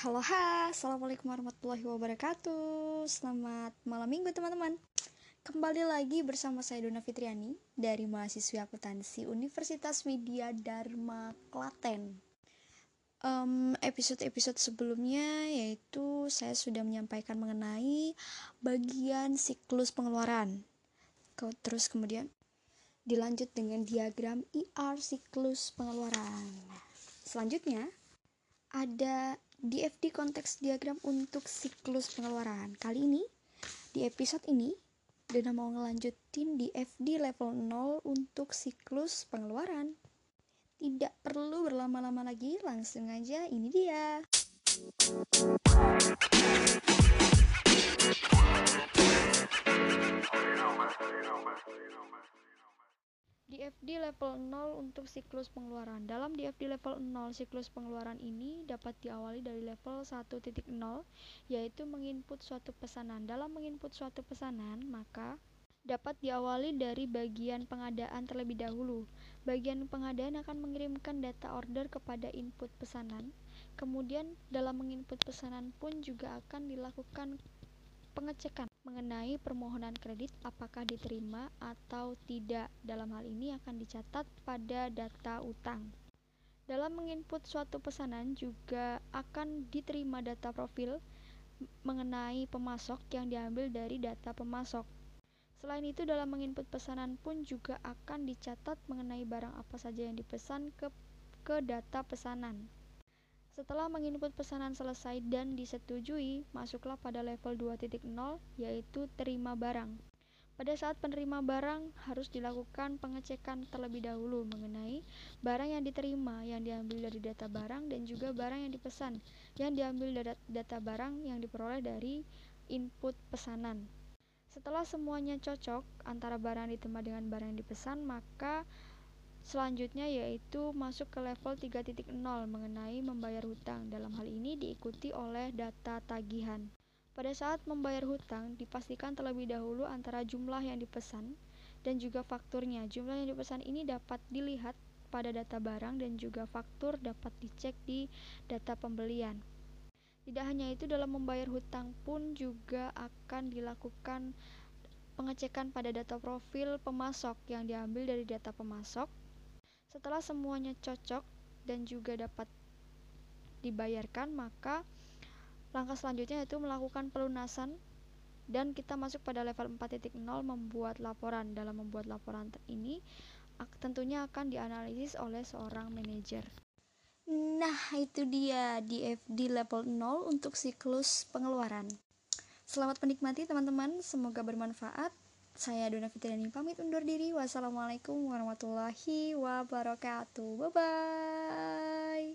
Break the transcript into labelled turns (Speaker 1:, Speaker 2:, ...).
Speaker 1: Halo ha, Assalamualaikum warahmatullahi wabarakatuh. Selamat malam minggu teman-teman. Kembali lagi bersama saya Dona Fitriani Dari mahasiswi akuntansi Universitas Widya Dharma Klaten. Um, Episode-episode sebelumnya yaitu saya sudah menyampaikan mengenai bagian siklus pengeluaran. Terus kemudian dilanjut dengan diagram IR siklus pengeluaran. Selanjutnya ada DFD konteks diagram untuk siklus pengeluaran. Kali ini, di episode ini, Dona mau ngelanjutin DFD level 0 untuk siklus pengeluaran. Tidak perlu berlama-lama lagi, langsung aja ini dia. DFD level 0 untuk siklus pengeluaran. Dalam DFD level 0, siklus pengeluaran ini dapat diawali dari level 1.0, yaitu menginput suatu pesanan. Dalam menginput suatu pesanan, maka dapat diawali dari bagian pengadaan terlebih dahulu. Bagian pengadaan akan mengirimkan data order kepada input pesanan. Kemudian, dalam menginput pesanan pun juga akan dilakukan pengecekan mengenai permohonan kredit apakah diterima atau tidak. Dalam hal ini akan dicatat pada data utang. Dalam menginput suatu pesanan juga akan diterima data profil mengenai pemasok yang diambil dari data pemasok. Selain itu, dalam menginput pesanan pun juga akan dicatat mengenai barang apa saja yang dipesan ke, ke data pesanan. Setelah menginput pesanan selesai dan disetujui, masuklah pada level 2.0 yaitu terima barang. Pada saat penerima barang harus dilakukan pengecekan terlebih dahulu mengenai barang yang diterima yang diambil dari data barang dan juga barang yang dipesan yang diambil dari data barang yang diperoleh dari input pesanan. Setelah semuanya cocok antara barang yang diterima dengan barang yang dipesan, maka Selanjutnya yaitu masuk ke level 3.0 mengenai membayar hutang. Dalam hal ini diikuti oleh data tagihan. Pada saat membayar hutang, dipastikan terlebih dahulu antara jumlah yang dipesan dan juga fakturnya. Jumlah yang dipesan ini dapat dilihat pada data barang dan juga faktur dapat dicek di data pembelian. Tidak hanya itu, dalam membayar hutang pun juga akan dilakukan pengecekan pada data profil pemasok yang diambil dari data pemasok setelah semuanya cocok dan juga dapat dibayarkan, maka langkah selanjutnya yaitu melakukan pelunasan dan kita masuk pada level 4.0 membuat laporan. Dalam membuat laporan ini tentunya akan dianalisis oleh seorang manajer. Nah, itu dia DFD level 0 untuk siklus pengeluaran. Selamat menikmati teman-teman, semoga bermanfaat. Saya Dona Fitriani pamit undur diri. Wassalamualaikum warahmatullahi wabarakatuh. Bye bye.